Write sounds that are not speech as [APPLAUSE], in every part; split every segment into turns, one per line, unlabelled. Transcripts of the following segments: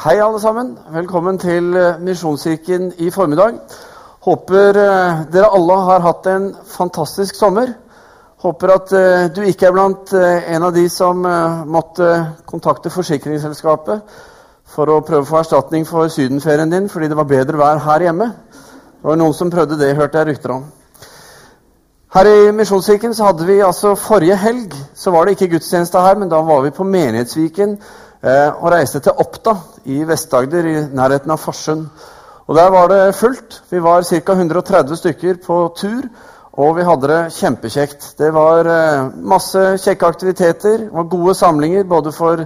Hei, alle sammen. Velkommen til eh, Misjonskirken i formiddag. Håper eh, dere alle har hatt en fantastisk sommer. Håper at eh, du ikke er blant en av de som måtte kontakte forsikringsselskapet for å prøve å få erstatning for sydenferien din fordi det var bedre vær her hjemme. Det var noen som prøvde det, hørte jeg rykter om. Her i Misjonskirken så hadde vi altså Forrige helg så var det ikke gudstjeneste her, men da var vi på Menighetsviken og reiste til Oppda i Vest-Agder, i nærheten av Farsund. Og Der var det fullt. Vi var ca. 130 stykker på tur, og vi hadde det kjempekjekt. Det var eh, masse kjekke aktiviteter, det var gode samlinger både for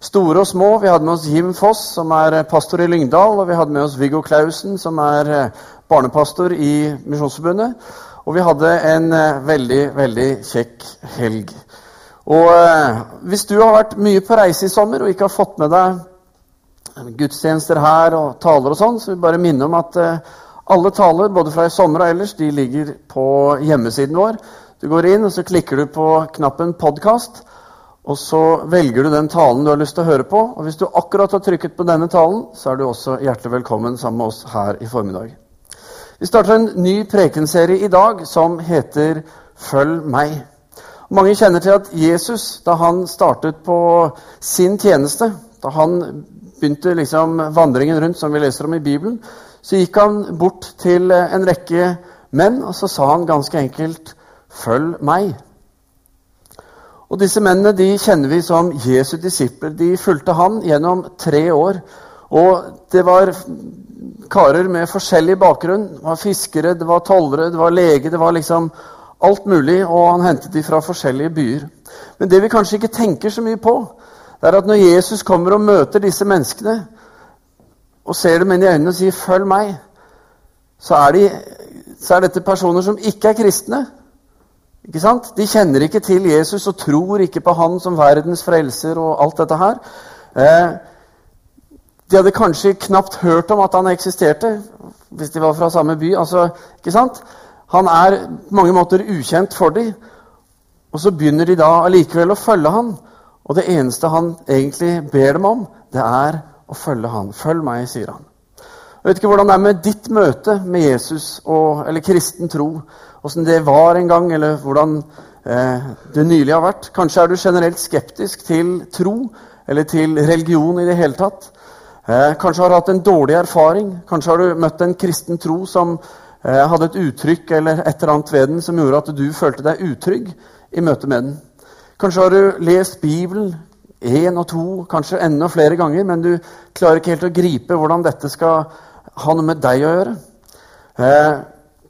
store og små. Vi hadde med oss Jim Foss, som er pastor i Lyngdal, og vi hadde med oss Viggo Clausen, som er eh, barnepastor i Misjonsforbundet. Og vi hadde en veldig, veldig kjekk helg. Og eh, Hvis du har vært mye på reise i sommer og ikke har fått med deg gudstjenester her og taler og sånn, så vil jeg bare minne om at eh, alle taler, både fra i sommer og ellers, de ligger på hjemmesiden vår. Du går inn og så klikker du på knappen 'podkast', og så velger du den talen du har lyst til å høre på. Og hvis du akkurat har trykket på denne talen, så er du også hjertelig velkommen sammen med oss her i formiddag. Vi starter en ny prekenserie i dag som heter 'Følg meg'. Mange kjenner til at Jesus, da han startet på sin tjeneste, da han begynte liksom vandringen rundt, som vi leser om i Bibelen, så gikk han bort til en rekke menn, og så sa han ganske enkelt 'Følg meg'. Og Disse mennene de kjenner vi som Jesu disipler. De fulgte han gjennom tre år. Og det var karer med forskjellig bakgrunn. Det var fiskere, det var tollere, det var lege. Det var liksom alt mulig, og han hentet de fra forskjellige byer. Men det vi kanskje ikke tenker så mye på, det er at når Jesus kommer og møter disse menneskene, og ser dem inn i øynene og sier 'følg meg', så er, de, så er dette personer som ikke er kristne. Ikke sant? De kjenner ikke til Jesus og tror ikke på han som verdens frelser og alt dette her. Eh, de hadde kanskje knapt hørt om at han eksisterte, hvis de var fra samme by. Altså, ikke sant? Han er på mange måter ukjent for dem. Og så begynner de da allikevel å følge han. Og det eneste han egentlig ber dem om, det er å følge han. Følg meg, sier han. Jeg vet ikke hvordan det er med ditt møte med Jesus og, eller kristen tro. Åssen det var en gang, eller hvordan eh, det nylig har vært. Kanskje er du generelt skeptisk til tro eller til religion i det hele tatt. Eh, kanskje har du hatt en dårlig erfaring. Kanskje har du møtt en kristen tro som eh, hadde et uttrykk eller et eller annet ved den som gjorde at du følte deg utrygg i møte med den. Kanskje har du lest Bibelen én og to, kanskje enda flere ganger, men du klarer ikke helt å gripe hvordan dette skal ha noe med deg å gjøre. Eh,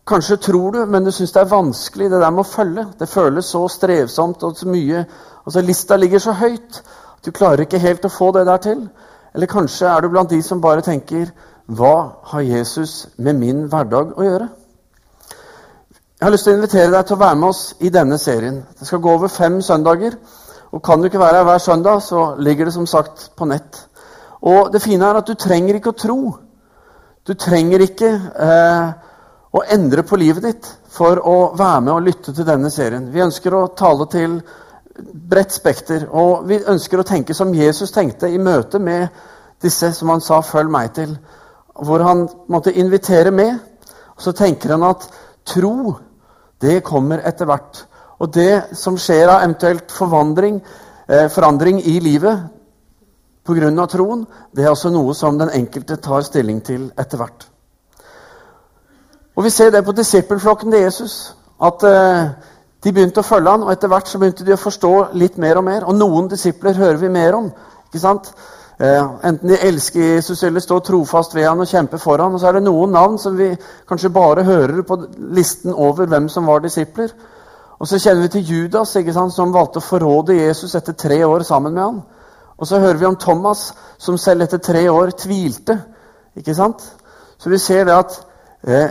kanskje tror du, men du syns det er vanskelig, det der med å følge. Det føles så strevsomt og så mye altså Lista ligger så høyt at du klarer ikke helt å få det der til. Eller kanskje er du blant de som bare tenker hva har Jesus med min hverdag å gjøre? Jeg har lyst til å invitere deg til å være med oss i denne serien. Det skal gå over fem søndager. Og Kan du ikke være her hver søndag, så ligger det som sagt på nett. Og Det fine er at du trenger ikke å tro. Du trenger ikke eh, å endre på livet ditt for å være med og lytte til denne serien. Vi ønsker å tale til bredt spekter, og vi ønsker å tenke som Jesus tenkte i møte med disse som han sa 'følg meg til' hvor han måtte invitere med. Og så tenker han at tro, det kommer etter hvert. Og det som skjer av eventuelt forvandring, eh, forandring i livet pga. troen, det er også noe som den enkelte tar stilling til etter hvert. Og Vi ser det på disippelflokken til Jesus. At eh, de begynte å følge han, og etter hvert så begynte de å forstå litt mer og mer. Og noen disipler hører vi mer om. ikke sant? Eh, enten de elsker Jesus eller står trofast ved han og kjemper for han. Og så er det noen navn som vi kanskje bare hører på listen over hvem som var disipler. Og så kjenner vi til Judas, ikke sant, som valgte å forråde Jesus etter tre år sammen med han. Og så hører vi om Thomas, som selv etter tre år tvilte. ikke sant? Så vi ser det at eh,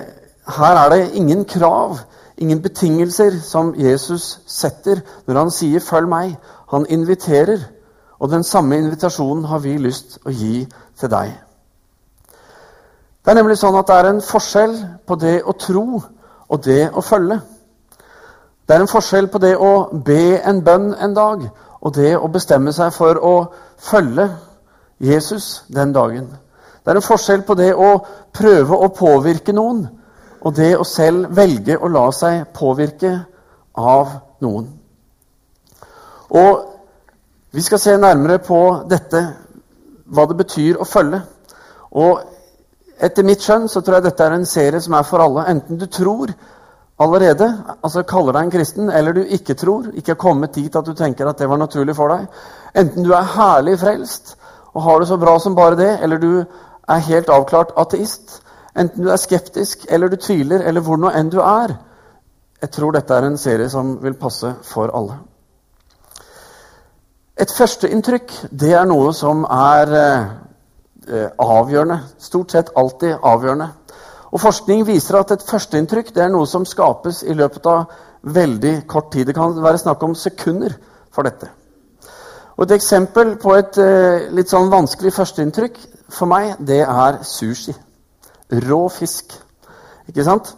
her er det ingen krav, ingen betingelser, som Jesus setter når han sier 'følg meg'. Han inviterer. Og den samme invitasjonen har vi lyst å gi til deg. Det er nemlig sånn at det er en forskjell på det å tro og det å følge. Det er en forskjell på det å be en bønn en dag og det å bestemme seg for å følge Jesus den dagen. Det er en forskjell på det å prøve å påvirke noen, og det å selv velge å la seg påvirke av noen. Og vi skal se nærmere på dette, hva det betyr å følge. Og etter mitt skjønn så tror jeg dette er en serie som er for alle. Enten du tror allerede, altså kaller deg en kristen, eller du ikke tror, ikke har kommet dit at du tenker at det var naturlig for deg. Enten du er herlig frelst og har det så bra som bare det, eller du er helt avklart ateist. Enten du er skeptisk, eller du tviler, eller hvor nå enn du er. Jeg tror dette er en serie som vil passe for alle. Et førsteinntrykk det er noe som er eh, avgjørende. Stort sett alltid avgjørende. Og Forskning viser at et førsteinntrykk er noe som skapes i løpet av veldig kort tid. Det kan være snakk om sekunder for dette. Og Et eksempel på et eh, litt sånn vanskelig førsteinntrykk for meg, det er sushi. Rå fisk. Ikke sant?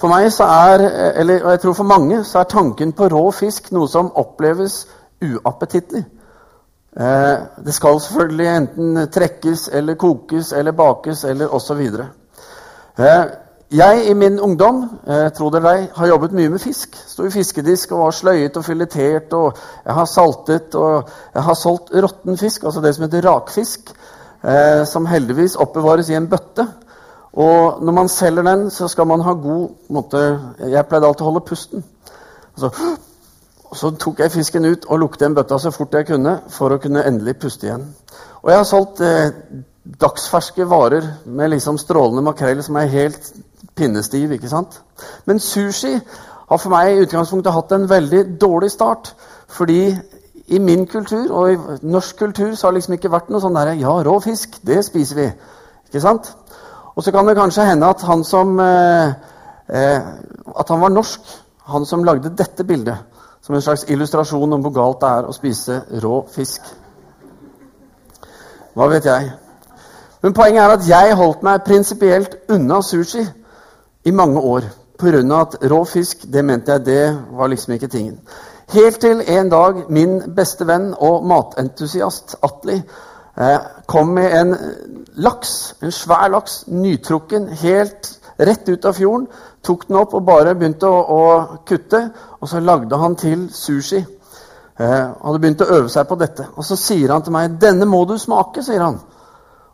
For meg så er, eller og jeg tror for mange så er tanken på rå fisk noe som oppleves uappetittlig. Eh, det skal selvfølgelig enten trekkes eller kokes eller bakes eller osv. Eh, jeg i min ungdom eh, tro det eller har jobbet mye med fisk. Sto i fiskedisk og var sløyet og filetert. og Jeg har saltet og jeg har solgt råtten fisk, altså det som heter rakfisk, eh, som heldigvis oppbevares i en bøtte. Og når man selger den, så skal man ha god måte, Jeg pleide alltid å holde pusten. Altså, Så tok jeg fisken ut og lukket den bøtta så fort jeg kunne for å kunne endelig puste igjen. Og jeg har solgt eh, dagsferske varer med liksom strålende makrell som er helt pinnestiv. ikke sant? Men sushi har for meg i utgangspunktet hatt en veldig dårlig start. Fordi i min kultur og i norsk kultur så har det liksom ikke vært noe sånn derre Ja, rå fisk, det spiser vi. Ikke sant? Og så kan det kanskje hende at han som eh, eh, At han var norsk, han som lagde dette bildet som en slags illustrasjon om hvor galt det er å spise rå fisk. Hva vet jeg? Men poenget er at jeg holdt meg prinsipielt unna sushi i mange år. Pga. at rå fisk, det mente jeg det var liksom ikke tingen. Helt til en dag min beste venn og matentusiast Atli eh, kom med en laks, en svær laks, nytrukken, helt rett ut av fjorden. Tok den opp og bare begynte å, å kutte. Og så lagde han til sushi. Eh, hadde begynt å øve seg på dette. Og så sier han til meg 'Denne må du smake', sier han.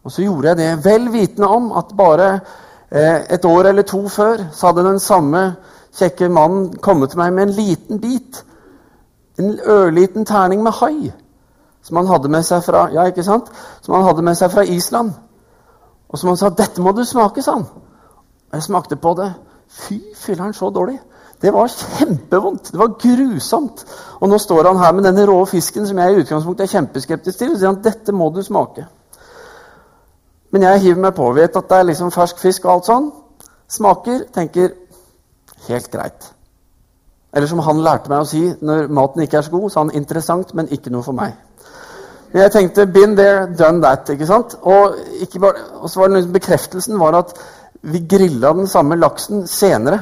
Og så gjorde jeg det, vel vitende om at bare eh, et år eller to før så hadde den samme kjekke mannen kommet til meg med en liten bit. En ørliten terning med hai som han hadde med seg fra, ja, ikke sant? Som han hadde med seg fra Island. Og som han sa 'Dette må du smake', sa han. Jeg smakte på det. Fy filler'n, så dårlig. Det var kjempevondt. Det var grusomt. Og nå står han her med denne rå fisken som jeg i utgangspunktet er kjempeskeptisk til. Og sier han, dette må du smake. Men jeg hiver meg på. Vet at det er liksom fersk fisk og alt sånn. Smaker. Tenker helt greit. Eller som han lærte meg å si når maten ikke er så god, sa han interessant, men ikke noe for meg. Men jeg tenkte been there, done that. ikke sant? Og, ikke bare, og så var det liksom bekreftelsen var at vi grilla den samme laksen senere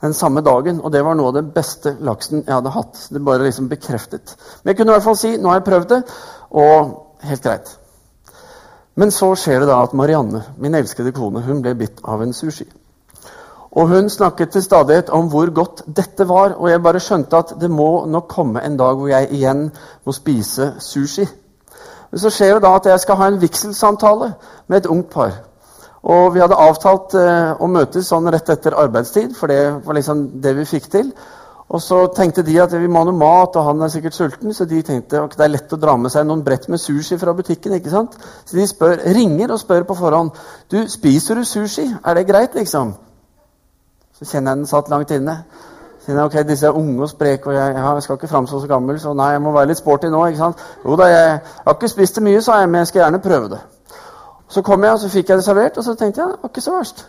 den samme dagen, og det var noe av den beste laksen jeg hadde hatt. Det bare liksom bekreftet. Men jeg kunne i hvert fall si nå har jeg prøvd det, og helt greit. Men så skjer det da at Marianne, min elskede kone, hun ble bitt av en sushi. Og hun snakket til stadighet om hvor godt dette var, og jeg bare skjønte at det må nok komme en dag hvor jeg igjen må spise sushi. Men så skjer det da at jeg skal ha en vigselsamtale med et ungt par. Og vi hadde avtalt eh, å møtes sånn rett etter arbeidstid, for det var liksom det vi fikk til. Og så tenkte de at vi må ha noe mat, og han er sikkert sulten, så de tenkte at det er lett å dra med seg noen brett med sushi fra butikken. ikke sant? Så de spør, ringer og spør på forhånd du, spiser du sushi. Er det greit, liksom? Så kjenner jeg den satt langt inne. Så jeg, ok, Disse er unge og spreke, og jeg, jeg skal ikke framstå så gammel, så nei, jeg må være litt sporty nå. ikke sant? Jo da, jeg, jeg har ikke spist det mye, sa jeg, men jeg skal gjerne prøve det. Så kom jeg, og så fikk jeg det servert, og så tenkte jeg det var ikke så verst.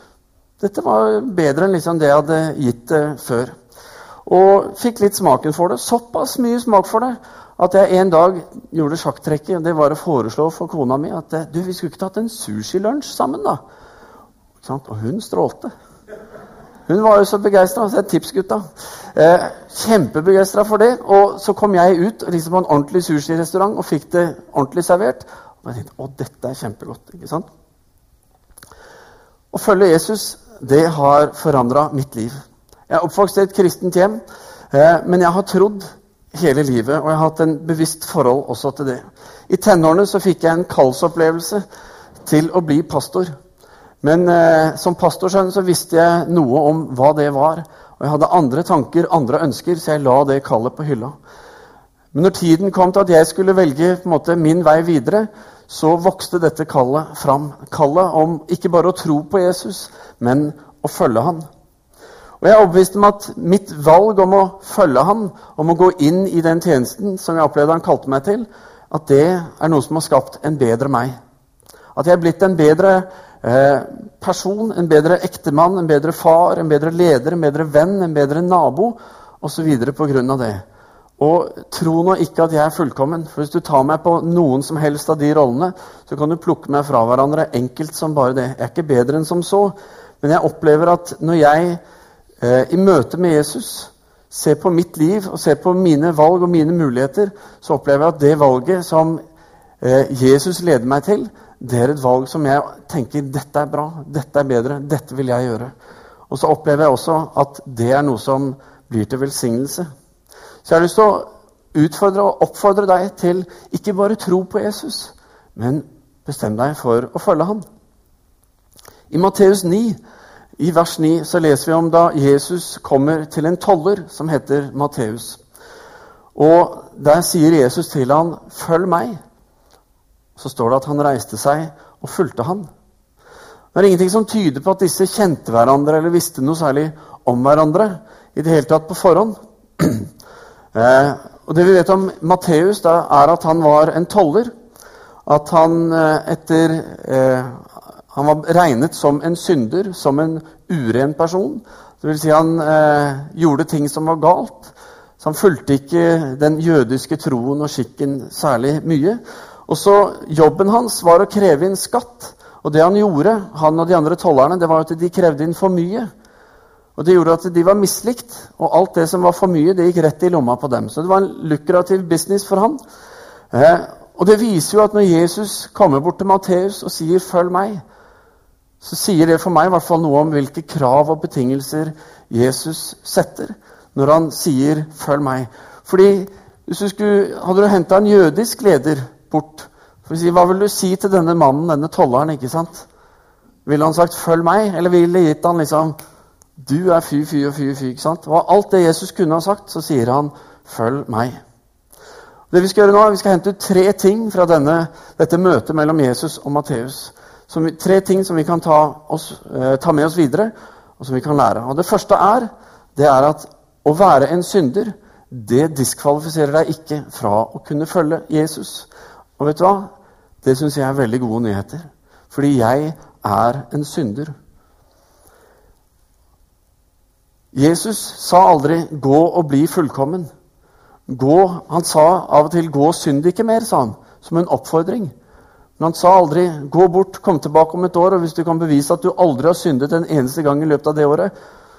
Dette var bedre enn liksom det jeg hadde gitt det før. Og fikk litt smaken for det. Såpass mye smak for det at jeg en dag gjorde sjakktrekket. Det var å foreslå for kona mi at du, vi skulle ikke tatt en sushilunsj sammen, da. Og hun strålte. Hun var jo så begeistra. Så er tipsgutta. Eh, Kjempebegeistra for det. Og så kom jeg ut liksom på en ordentlig sushirestaurant og fikk det ordentlig servert. Og jeg tenkte å, dette er kjempegodt. ikke sant? Å følge Jesus, det har forandra mitt liv. Jeg er oppvokst i et kristent hjem, eh, men jeg har trodd hele livet, og jeg har hatt en bevisst forhold også til det. I tenårene så fikk jeg en kallsopplevelse til å bli pastor. Men eh, som pastorsønn så visste jeg noe om hva det var. Og jeg hadde andre tanker, andre ønsker, så jeg la det kallet på hylla. Men når tiden kom til at jeg skulle velge måte, min vei videre, så vokste dette kallet fram. Kallet om ikke bare å tro på Jesus, men å følge han. Og Jeg er overbevist om at mitt valg om å følge han, om å gå inn i den tjenesten som jeg opplevde han kalte meg til, at det er noe som har skapt en bedre meg. At jeg er blitt en bedre eh, person, en bedre ektemann, en bedre far, en bedre leder, en bedre venn, en bedre nabo osv. pga. det. Og tro nå ikke at jeg er fullkommen. For hvis du tar meg på noen som helst av de rollene, så kan du plukke meg fra hverandre enkelt som bare det. Jeg er ikke bedre enn som så. Men jeg opplever at når jeg eh, i møte med Jesus ser på mitt liv og ser på mine valg og mine muligheter, så opplever jeg at det valget som eh, Jesus leder meg til, det er et valg som jeg tenker dette er bra, dette er bedre, dette vil jeg gjøre. Og så opplever jeg også at det er noe som blir til velsignelse. Så jeg har lyst til å utfordre og oppfordre deg til ikke bare tro på Jesus, men bestem deg for å følge ham. I Matteus 9, i vers 9, så leser vi om da Jesus kommer til en toller som heter Matteus. Og der sier Jesus til han, 'Følg meg' så står det at han reiste seg og fulgte han. Det er ingenting som tyder på at disse kjente hverandre eller visste noe særlig om hverandre i det hele tatt på forhånd. Eh, og Det vi vet om Matteus, er at han var en toller. At han eh, etter eh, Han var regnet som en synder, som en uren person. Det vil si han eh, gjorde ting som var galt. Så han fulgte ikke den jødiske troen og skikken særlig mye. Og så Jobben hans var å kreve inn skatt. Og det han gjorde, han og de andre tollerne, det var at de krevde inn for mye. Og Det gjorde at de var mislikt, og alt det som var for mye, det gikk rett i lomma på dem. Så det var en lukrativ business for han. Eh, og det viser jo at når Jesus kommer bort til Matteus og sier 'følg meg', så sier det for meg i hvert fall noe om hvilke krav og betingelser Jesus setter når han sier 'følg meg'. Fordi du skulle, Hadde du henta en jødisk leder bort. For å si, Hva vil du si til denne mannen, denne tolleren? ikke sant? Ville han sagt 'følg meg', eller ville gitt han liksom 'du er fy, fy og fy, fy'? ikke sant? Og alt det Jesus kunne ha sagt, så sier han 'følg meg'. Det Vi skal gjøre nå, vi skal hente ut tre ting fra denne, dette møtet mellom Jesus og Matteus. Tre ting som vi kan ta, oss, eh, ta, med oss videre, og som vi kan lære. Og Det første er, det er at å være en synder det diskvalifiserer deg ikke fra å kunne følge Jesus. Og vet du hva? Det syns jeg er veldig gode nyheter. Fordi jeg er en synder. Jesus sa aldri 'gå og bli fullkommen'. Gå, han sa av og til 'gå og synd ikke mer', sa han, som en oppfordring. Men han sa aldri 'gå bort, kom tilbake om et år', og hvis du kan bevise at du aldri har syndet en eneste gang i løpet av det året,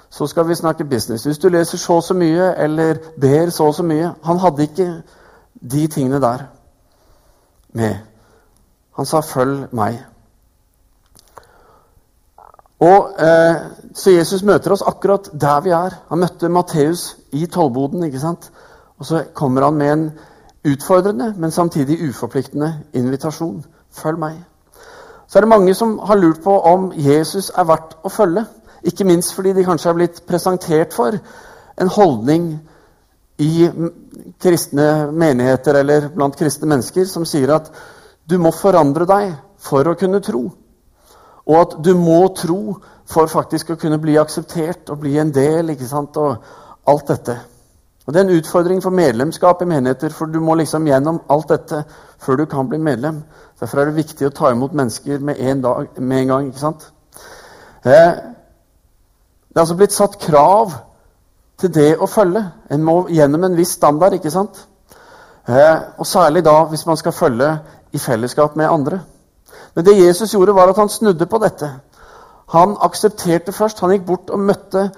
så skal vi snakke business. Hvis du leser så og så mye, eller ber så og så mye Han hadde ikke de tingene der med. Han sa 'følg meg'. Og eh, Så Jesus møter oss akkurat der vi er. Han møtte Matteus i tollboden. ikke sant? Og så kommer han med en utfordrende, men samtidig uforpliktende invitasjon. Følg meg. Så er det mange som har lurt på om Jesus er verdt å følge. Ikke minst fordi de kanskje er blitt presentert for en holdning i kristne menigheter eller blant kristne mennesker som sier at du må forandre deg for å kunne tro. Og at du må tro for faktisk å kunne bli akseptert og bli en del. ikke sant, og alt dette. Og Det er en utfordring for medlemskap i menigheter, for du må liksom gjennom alt dette før du kan bli medlem. Derfor er det viktig å ta imot mennesker med en, dag, med en gang. ikke sant? Eh, det er altså blitt satt krav til det å følge. En må gjennom en viss standard, ikke sant? Eh, og særlig da hvis man skal følge i fellesskap med andre. Men det Jesus gjorde, var at han snudde på dette. Han aksepterte først. Han gikk bort og møtte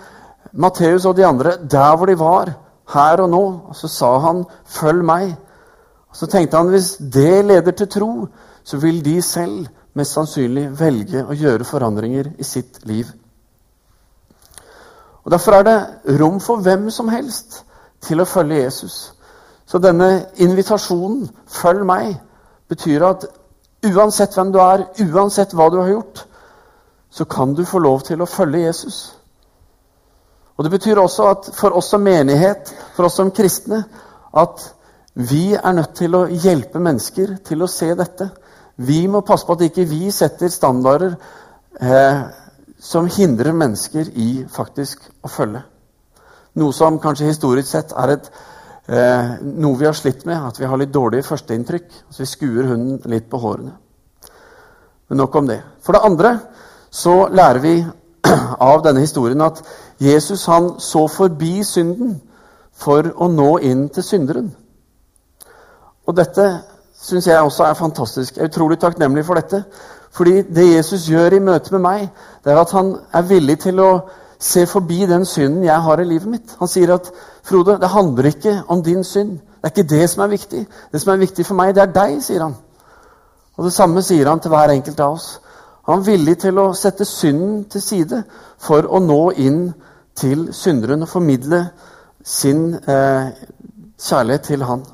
Matteus og de andre der hvor de var, her og nå. Og så sa han 'følg meg'. Og Så tenkte han hvis det leder til tro, så vil de selv mest sannsynlig velge å gjøre forandringer i sitt liv. Og Derfor er det rom for hvem som helst til å følge Jesus. Så denne invitasjonen 'følg meg' betyr at uansett hvem du er, uansett hva du har gjort, så kan du få lov til å følge Jesus. Og Det betyr også at for oss som menighet, for oss som kristne, at vi er nødt til å hjelpe mennesker til å se dette. Vi må passe på at ikke vi setter standarder eh, som hindrer mennesker i faktisk å følge. Noe som kanskje historisk sett er et, eh, noe vi har slitt med, at vi har litt dårlige førsteinntrykk. Altså vi skuer hunden litt på hårene. Men nok om det. For det andre så lærer vi [CLEARS THROAT] av denne historien at Jesus han så forbi synden for å nå inn til synderen. Og dette syns jeg også er fantastisk. Jeg er utrolig takknemlig for dette. Fordi det Jesus gjør i møte med meg, det er at han er villig til å se forbi den synden jeg har i livet mitt. Han sier at Frode, det handler ikke om din synd. Det er ikke det som er viktig. Det som er viktig for meg, det er deg, sier han. Og Det samme sier han til hver enkelt av oss. Han var villig til å sette synden til side for å nå inn til synderen og formidle sin eh, kjærlighet til han.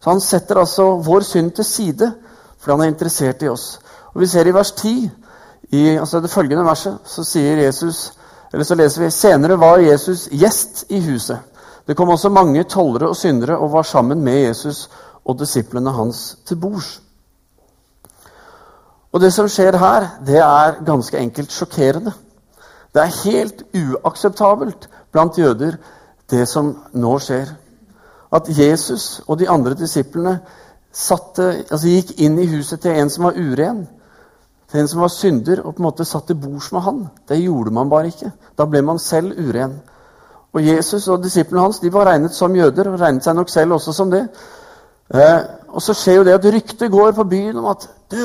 Så han setter altså vår synd til side fordi han er interessert i oss. Og Vi ser i vers 10, i altså det følgende verset, så Jesus så leser vi senere var Jesus gjest i huset. Det kom også mange tollere og syndere og var sammen med Jesus og disiplene hans til bords. Og det som skjer her, det er ganske enkelt sjokkerende. Det er helt uakseptabelt blant jøder, det som nå skjer. At Jesus og de andre disiplene satte, altså gikk inn i huset til en som var uren til en som var synder, og på en måte satt til bords med han. Det gjorde man bare ikke. Da ble man selv uren. Og Jesus og disiplene hans de var regnet som jøder, og regnet seg nok selv også som det. Eh, og så skjer jo det at ryktet går på byen om at du,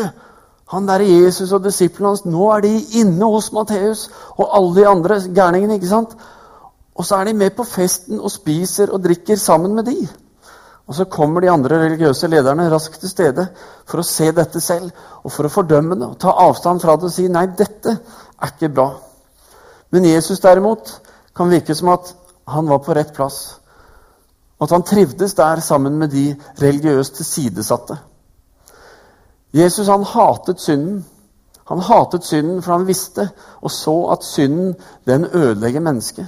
han der Jesus og disiplene hans, nå er de inne hos Matteus og alle de andre gærningene. ikke sant? Og så er de med på festen og spiser og drikker sammen med de. Og så kommer de andre religiøse lederne raskt til stede for å se dette selv og for å fordømme det og ta avstand fra det og si nei, dette er ikke bra. Men Jesus derimot kan virke som at han var på rett plass. Og at han trivdes der sammen med de religiøst tilsidesatte. Jesus han hatet synden. Han hatet synden for han visste og så at synden den ødelegger mennesket.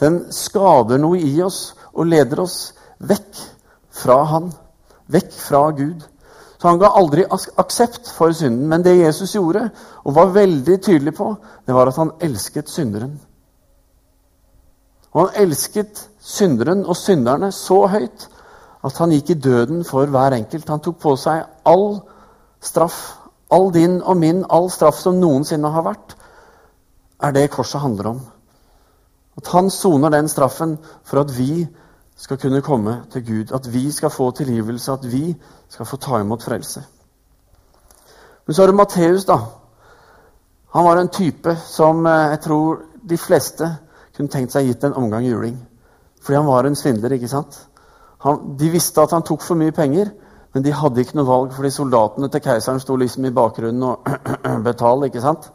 Den skader noe i oss og leder oss vekk fra han, vekk fra Gud. Så han ga aldri aksept for synden. Men det Jesus gjorde, og var veldig tydelig på, det var at han elsket synderen. Og han elsket synderen og synderne så høyt at han gikk i døden for hver enkelt. Han tok på seg all straff, all din og min, all straff som noensinne har vært, er det korset handler om. At han soner den straffen for at vi skal kunne komme til Gud, at vi skal få tilgivelse, at vi skal få ta imot frelse. Men så har det Matteus, da. Han var en type som eh, jeg tror de fleste kunne tenkt seg gitt en omgang juling. Fordi han var en svindler, ikke sant? Han, de visste at han tok for mye penger, men de hadde ikke noe valg, fordi soldatene til keiseren sto liksom i bakgrunnen og [CLEARS THROAT] betalte, ikke sant?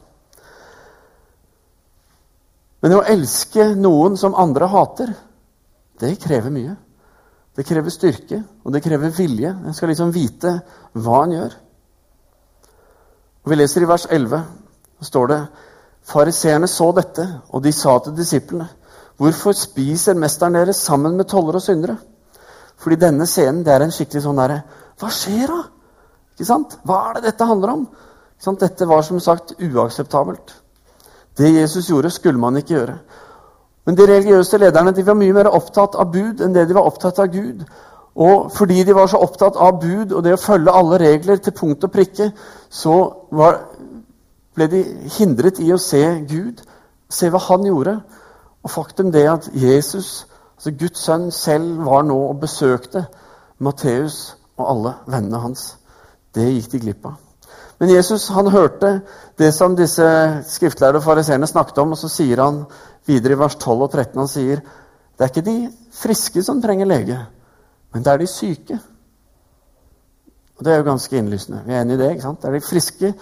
Men å elske noen som andre hater, det krever mye. Det krever styrke, og det krever vilje. En skal liksom vite hva en gjør. Og Vi leser i vers 11. Da står det Fariseerne så dette, og de sa til disiplene.: Hvorfor spiser mesteren deres sammen med toller og syndere? Fordi denne scenen det er en skikkelig sånn derre Hva skjer da? Ikke sant? Hva er det dette handler om? Dette var som sagt uakseptabelt. Det Jesus gjorde, skulle man ikke gjøre. Men de religiøse lederne de var mye mer opptatt av bud enn det de var opptatt av Gud. Og fordi de var så opptatt av bud og det å følge alle regler til punkt og prikke, så var, ble de hindret i å se Gud, se hva han gjorde. Og faktum det at Jesus, altså Guds sønn, selv var nå og besøkte Matteus og alle vennene hans. Det gikk de glipp av. Men Jesus han hørte det som disse skriftlærde fariseerne snakket om, og så sier han videre i vers 12 og 13 han sier, det er ikke de friske som trenger lege, men det er de syke. Og Det er jo ganske innlysende. Vi er enig i det. ikke sant? Det er de friske,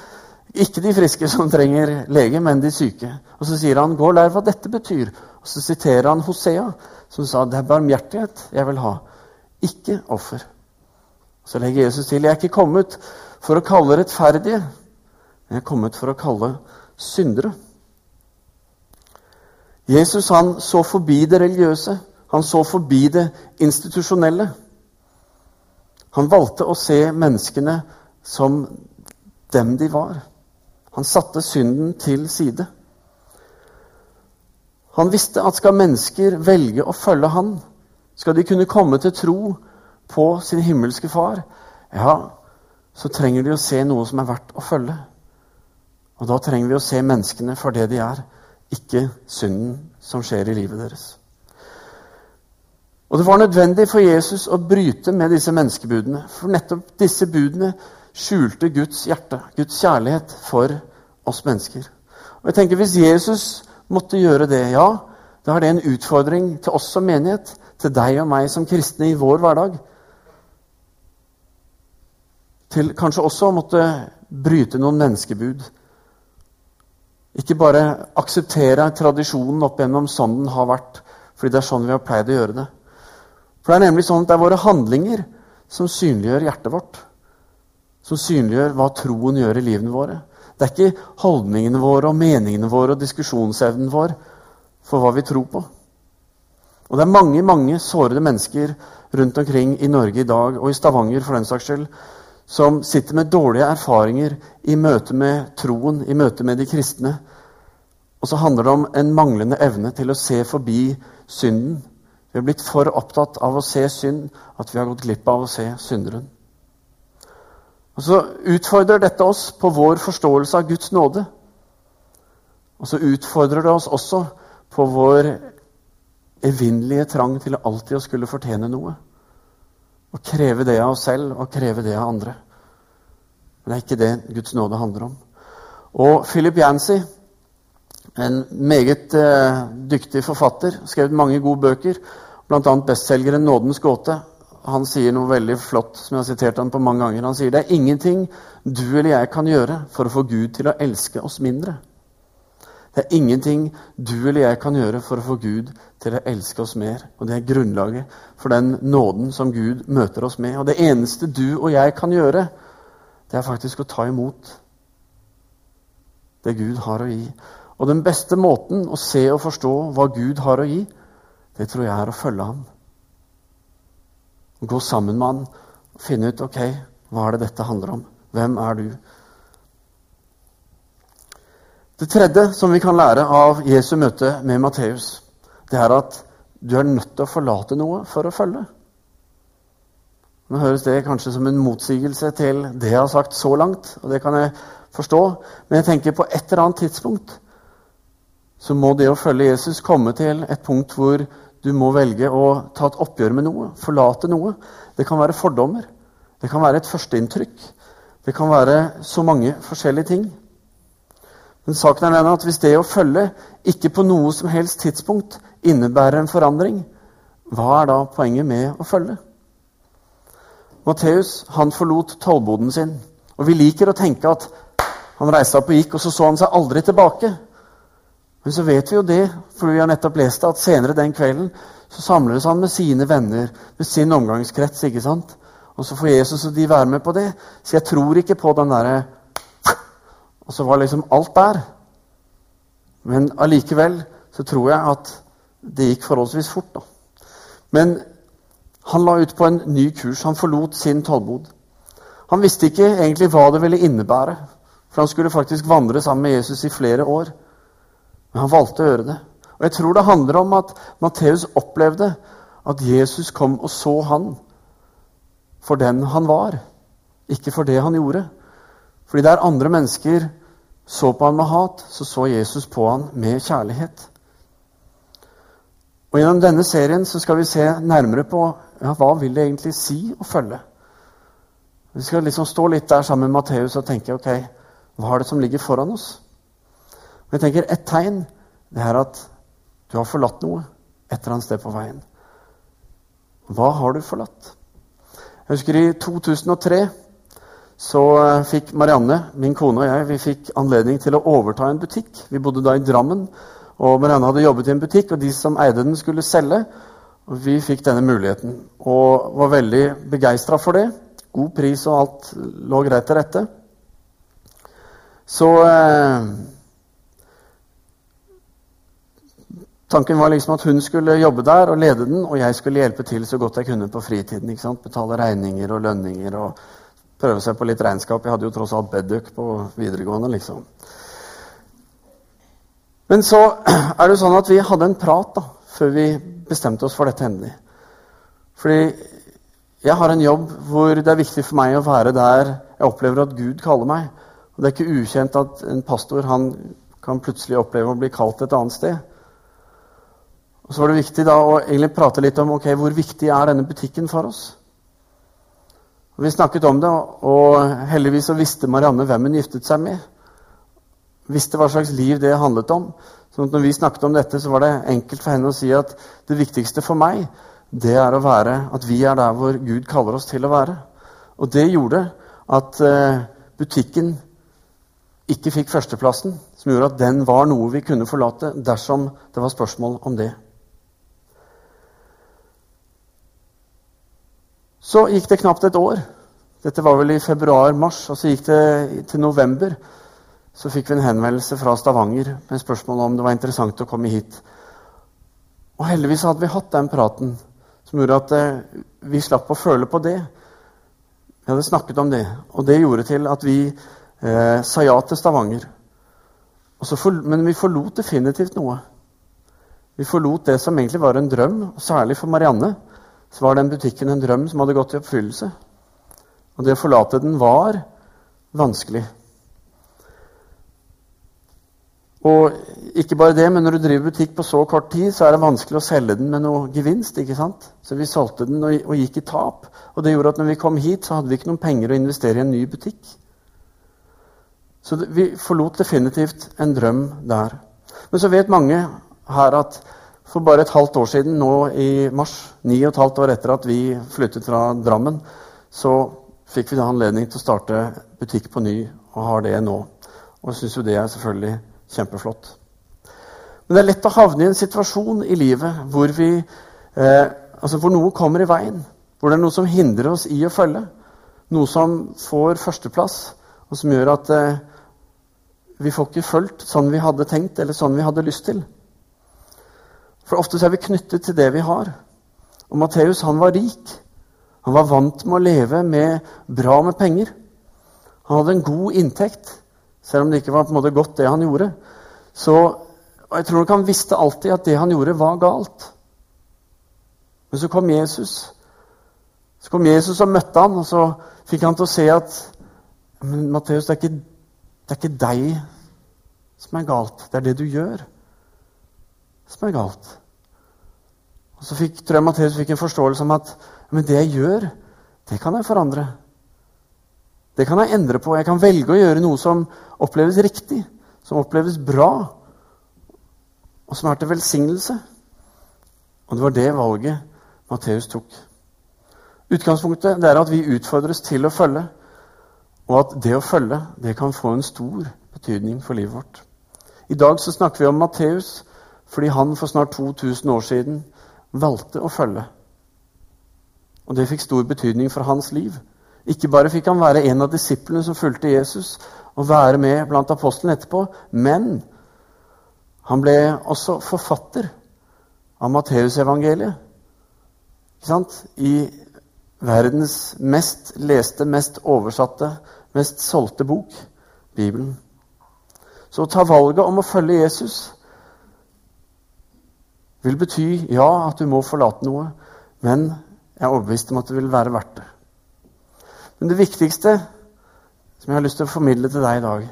ikke de friske som trenger lege, men de syke. Og Så sier han 'gå og lær hva dette betyr'. Og Så siterer han Hosea, som sa 'det er barmhjertighet jeg vil ha, ikke offer'. Så legger Jesus til 'jeg er ikke kommet for å kalle rettferdige, men jeg er kommet for å kalle syndere'. Jesus han så forbi det religiøse. Han så forbi det institusjonelle. Han valgte å se menneskene som dem de var. Han satte synden til side. Han visste at skal mennesker velge å følge han, skal de kunne komme til tro på sin himmelske far, ja, så trenger de å se noe som er verdt å følge. Og da trenger vi å se menneskene for det de er, ikke synden som skjer i livet deres. Og Det var nødvendig for Jesus å bryte med disse menneskebudene. For nettopp disse budene skjulte Guds hjerte, Guds kjærlighet for oss mennesker. Og jeg tenker Hvis Jesus måtte gjøre det, ja, da er det en utfordring til oss som menighet, til deg og meg som kristne i vår hverdag. Til kanskje også å måtte bryte noen menneskebud. Ikke bare akseptere tradisjonen opp gjennom sånn den har vært, fordi det er sånn vi har pleid å gjøre det. For det er nemlig sånn at det er våre handlinger som synliggjør hjertet vårt. Som synliggjør hva troen gjør i livene våre. Det er ikke holdningene våre og meningene våre og diskusjonsevnen vår for hva vi tror på. Og det er mange mange sårede mennesker rundt omkring i Norge i dag, og i Stavanger for den saks skyld, som sitter med dårlige erfaringer i møte med troen, i møte med de kristne. Og så handler det om en manglende evne til å se forbi synden. Vi har blitt for opptatt av å se synd at vi har gått glipp av å se synderen. Og Så utfordrer dette oss på vår forståelse av Guds nåde. Og så utfordrer det oss også på vår evinnelige trang til alltid å skulle fortjene noe. Og kreve det av oss selv og kreve det av andre. Men det er ikke det Guds nåde handler om. Og Philip Yancy, en meget eh, dyktig forfatter, skrevet mange gode bøker, bl.a. bestselgeren 'Nådens gåte'. Han sier noe veldig flott som jeg har sitert han på mange ganger. Han sier det er ingenting du eller jeg kan gjøre for å få Gud til å elske oss mindre. Det er ingenting du eller jeg kan gjøre for å få Gud til å elske oss mer. Og det er grunnlaget for den nåden som Gud møter oss med. Og det eneste du og jeg kan gjøre, det er faktisk å ta imot det Gud har å gi. Og den beste måten å se og forstå hva Gud har å gi, det tror jeg er å følge ham. Gå sammen med og finne ut ok, hva er det dette handler om. Hvem er du? Det tredje som vi kan lære av Jesu møte med Matteus, det er at du er nødt til å forlate noe for å følge. Nå høres det kanskje som en motsigelse til det jeg har sagt så langt, og det kan jeg forstå, men jeg tenker på et eller annet tidspunkt så må det å følge Jesus komme til et punkt hvor du må velge å ta et oppgjør med noe, forlate noe. Det kan være fordommer, det kan være et førsteinntrykk, det kan være så mange forskjellige ting. Men saken er den at hvis det å følge ikke på noe som helst tidspunkt innebærer en forandring, hva er da poenget med å følge? Matteus han forlot tollboden sin. Og vi liker å tenke at han reiste opp og gikk, og så så han seg aldri tilbake. Men så vet vi jo det, for vi har nettopp lest det, at senere den kvelden så samles han med sine venner, med sin omgangskrets. ikke sant? Og så får Jesus og de være med på det. Så jeg tror ikke på den derre og så var liksom alt der. Men allikevel så tror jeg at det gikk forholdsvis fort. da. Men han la ut på en ny kurs. Han forlot sin tålmod. Han visste ikke egentlig hva det ville innebære, for han skulle faktisk vandre sammen med Jesus i flere år. Men han valgte å gjøre det. Og Jeg tror det handler om at Matteus opplevde at Jesus kom og så han for den han var, ikke for det han gjorde. Fordi der andre mennesker så på han med hat, så så Jesus på han med kjærlighet. Og Gjennom denne serien så skal vi se nærmere på ja, hva vil det egentlig si å følge. Vi skal liksom stå litt der sammen med Matteus og tenke ok, hva er det som ligger foran oss? Og jeg tenker Et tegn det er at du har forlatt noe et eller annet sted på veien. Hva har du forlatt? Jeg husker i 2003 så eh, fikk Marianne, min kone og jeg vi fikk anledning til å overta en butikk. Vi bodde da i Drammen, og Marianne hadde jobbet i en butikk, og de som eide den, skulle selge. Og vi fikk denne muligheten og var veldig begeistra for det. God pris og alt lå greit til rette. Så eh, Tanken var liksom at hun skulle jobbe der og lede den, og jeg skulle hjelpe til så godt jeg kunne på fritiden. Betale regninger og lønninger og prøve seg på litt regnskap. Jeg hadde jo tross alt Bedduck på videregående, liksom. Men så [CLEARS THROAT] er det jo sånn at vi hadde en prat da, før vi bestemte oss for dette endelig. Fordi jeg har en jobb hvor det er viktig for meg å være der jeg opplever at Gud kaller meg. Og Det er ikke ukjent at en pastor han kan plutselig oppleve å bli kalt et annet sted. Og Så var det viktig da å egentlig prate litt om ok, hvor viktig er denne butikken for oss. Og Vi snakket om det, og heldigvis så visste Marianne hvem hun giftet seg med. Visste hva slags liv det handlet om. Så når vi snakket om dette, så var det enkelt for henne å si at det viktigste for meg, det er å være at vi er der hvor Gud kaller oss til å være. Og det gjorde at eh, butikken ikke fikk førsteplassen, som gjorde at den var noe vi kunne forlate dersom det var spørsmål om det. Så gikk det knapt et år. Dette var vel i februar-mars. Og så gikk det til november. Så fikk vi en henvendelse fra Stavanger med spørsmål om det var interessant å komme hit. Og heldigvis hadde vi hatt den praten som gjorde at eh, vi slapp å føle på det. Vi hadde snakket om det, og det gjorde til at vi eh, sa ja til Stavanger. For, men vi forlot definitivt noe. Vi forlot det som egentlig var en drøm, særlig for Marianne så var den butikken en drøm som hadde gått i oppfyllelse. Og det å forlate den var vanskelig. Og ikke bare det, men når du driver butikk på så kort tid, så er det vanskelig å selge den med noe gevinst. ikke sant? Så vi solgte den og, og gikk i tap. Og det gjorde at når vi kom hit, så hadde vi ikke noen penger å investere i en ny butikk. Så vi forlot definitivt en drøm der. Men så vet mange her at for bare et halvt år siden, nå i mars, ni og et halvt år etter at vi flyttet fra Drammen, så fikk vi da anledning til å starte butikk på ny, og har det nå. Og syns jo det er selvfølgelig kjempeflott. Men det er lett å havne i en situasjon i livet hvor, vi, eh, altså hvor noe kommer i veien. Hvor det er noe som hindrer oss i å følge. Noe som får førsteplass, og som gjør at eh, vi får ikke fulgt sånn vi hadde tenkt, eller sånn vi hadde lyst til. For ofte er vi knyttet til det vi har. Og Matteus han var rik. Han var vant med å leve med bra med penger. Han hadde en god inntekt, selv om det ikke var på en måte godt, det han gjorde. Så, og Jeg tror nok han visste alltid at det han gjorde, var galt. Men så kom Jesus. Så kom Jesus og møtte han, og så fikk han til å se at men Matteus, det, det er ikke deg som er galt. Det er det du gjør som er galt. Og Så fikk, tror jeg Matteus fikk en forståelse om at men det jeg gjør, det kan jeg forandre. Det kan jeg endre på. Jeg kan velge å gjøre noe som oppleves riktig, som oppleves bra, og som er til velsignelse. Og det var det valget Matteus tok. Utgangspunktet er at vi utfordres til å følge, og at det å følge det kan få en stor betydning for livet vårt. I dag så snakker vi om Matteus fordi han for snart 2000 år siden valgte å følge. Og det fikk stor betydning for hans liv. Ikke bare fikk han være en av disiplene som fulgte Jesus, og være med blant apostlene etterpå, men han ble også forfatter av Matteusevangeliet. I verdens mest leste, mest oversatte, mest solgte bok, Bibelen. Så å ta valget om å følge Jesus vil bety ja, at du må forlate noe, men jeg er overbevist om at det vil være verdt det. Men det viktigste som jeg har lyst til å formidle til deg i dag,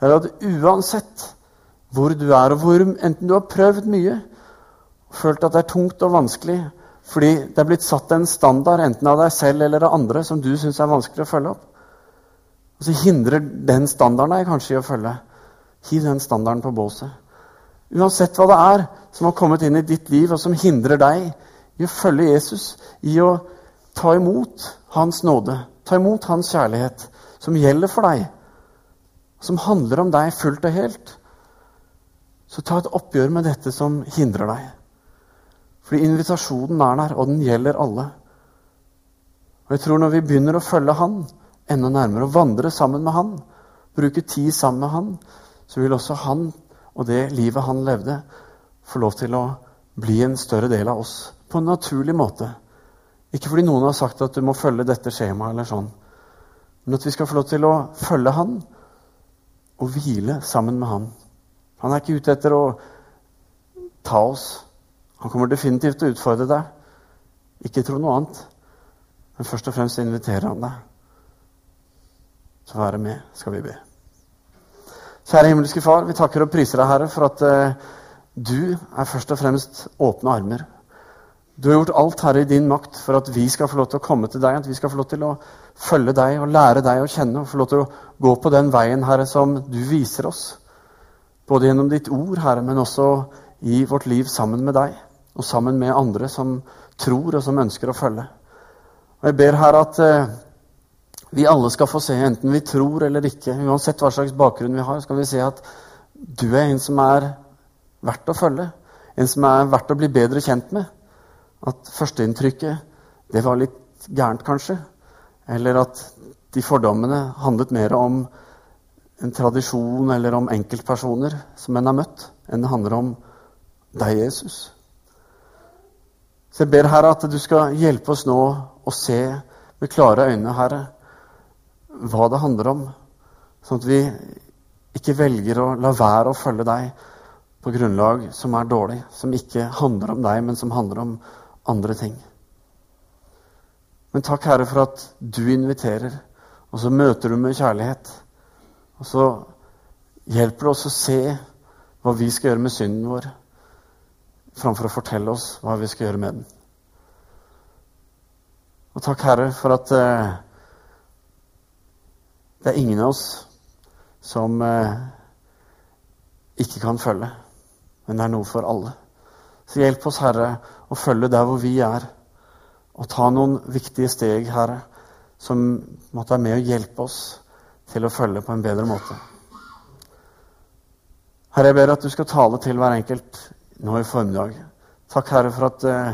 er at uansett hvor du er, og hvor enten du har prøvd mye og følt at det er tungt og vanskelig fordi det er blitt satt en standard, enten av deg selv eller av andre, som du syns er vanskelig å følge opp, og så hindrer den standarden deg kanskje i å følge. Hiv den standarden på båset. Uansett hva det er som har kommet inn i ditt liv, og som hindrer deg i å følge Jesus, i å ta imot Hans nåde, ta imot Hans kjærlighet, som gjelder for deg, som handler om deg fullt og helt, så ta et oppgjør med dette som hindrer deg. Fordi invitasjonen er der, og den gjelder alle. Og jeg tror når vi begynner å følge Han enda nærmere, og vandre sammen med Han, bruke tid sammen med Han, så vil også Han og det livet han levde, får lov til å bli en større del av oss på en naturlig måte. Ikke fordi noen har sagt at du må følge dette skjemaet, eller sånn, men at vi skal få lov til å følge Han og hvile sammen med Han. Han er ikke ute etter å ta oss. Han kommer definitivt til å utfordre deg. Ikke tro noe annet. Men først og fremst inviterer han deg. Så være med, skal vi be. Kjære himmelske Far, vi takker og priser deg, Herre, for at eh, du er først og fremst åpne armer. Du har gjort alt, Herre, i din makt for at vi skal få lov til å komme til deg, at vi skal få lov til å følge deg og lære deg å kjenne og få lov til å gå på den veien, Herre, som du viser oss. Både gjennom ditt ord, Herre, men også i vårt liv sammen med deg og sammen med andre som tror og som ønsker å følge. Og Jeg ber, Herre, at eh, vi alle skal få se, enten vi tror eller ikke, uansett hva slags bakgrunn vi har, skal vi se at du er en som er verdt å følge. En som er verdt å bli bedre kjent med at førsteinntrykket det var litt gærent, kanskje. Eller at de fordommene handlet mer om en tradisjon eller om enkeltpersoner som en har møtt, enn det handler om deg, Jesus. Så jeg ber Herre at du skal hjelpe oss nå å se med klare øyne, Herre, hva det handler om, sånn at vi ikke velger å la være å følge deg på grunnlag som er dårlig, som ikke handler om deg, men som handler om andre ting. Men takk, Herre, for at du inviterer, og så møter du med kjærlighet. Og så hjelper det oss å se hva vi skal gjøre med synden vår, framfor å fortelle oss hva vi skal gjøre med den. Og takk, Herre, for at eh, det er ingen av oss som eh, ikke kan følge, men det er noe for alle. Så hjelp oss, Herre, å følge der hvor vi er, og ta noen viktige steg, Herre, som måtte være med å hjelpe oss til å følge på en bedre måte. Herre, jeg ber at du skal tale til hver enkelt nå i formiddag. Takk, Herre, for at eh,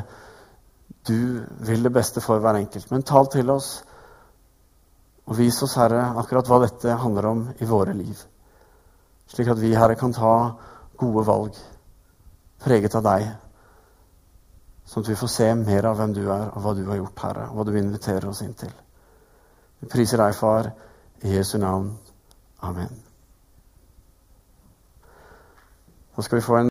du vil det beste for hver enkelt. Men tal til oss og vis oss, Herre, akkurat hva dette handler om i våre liv. Slik at vi, Herre, kan ta gode valg preget av deg. Sånn at vi får se mer av hvem du er, og hva du har gjort, Herre, og hva du inviterer oss inn til. Vi priser deg, Far, i Jesu navn. Amen. Nå skal vi få en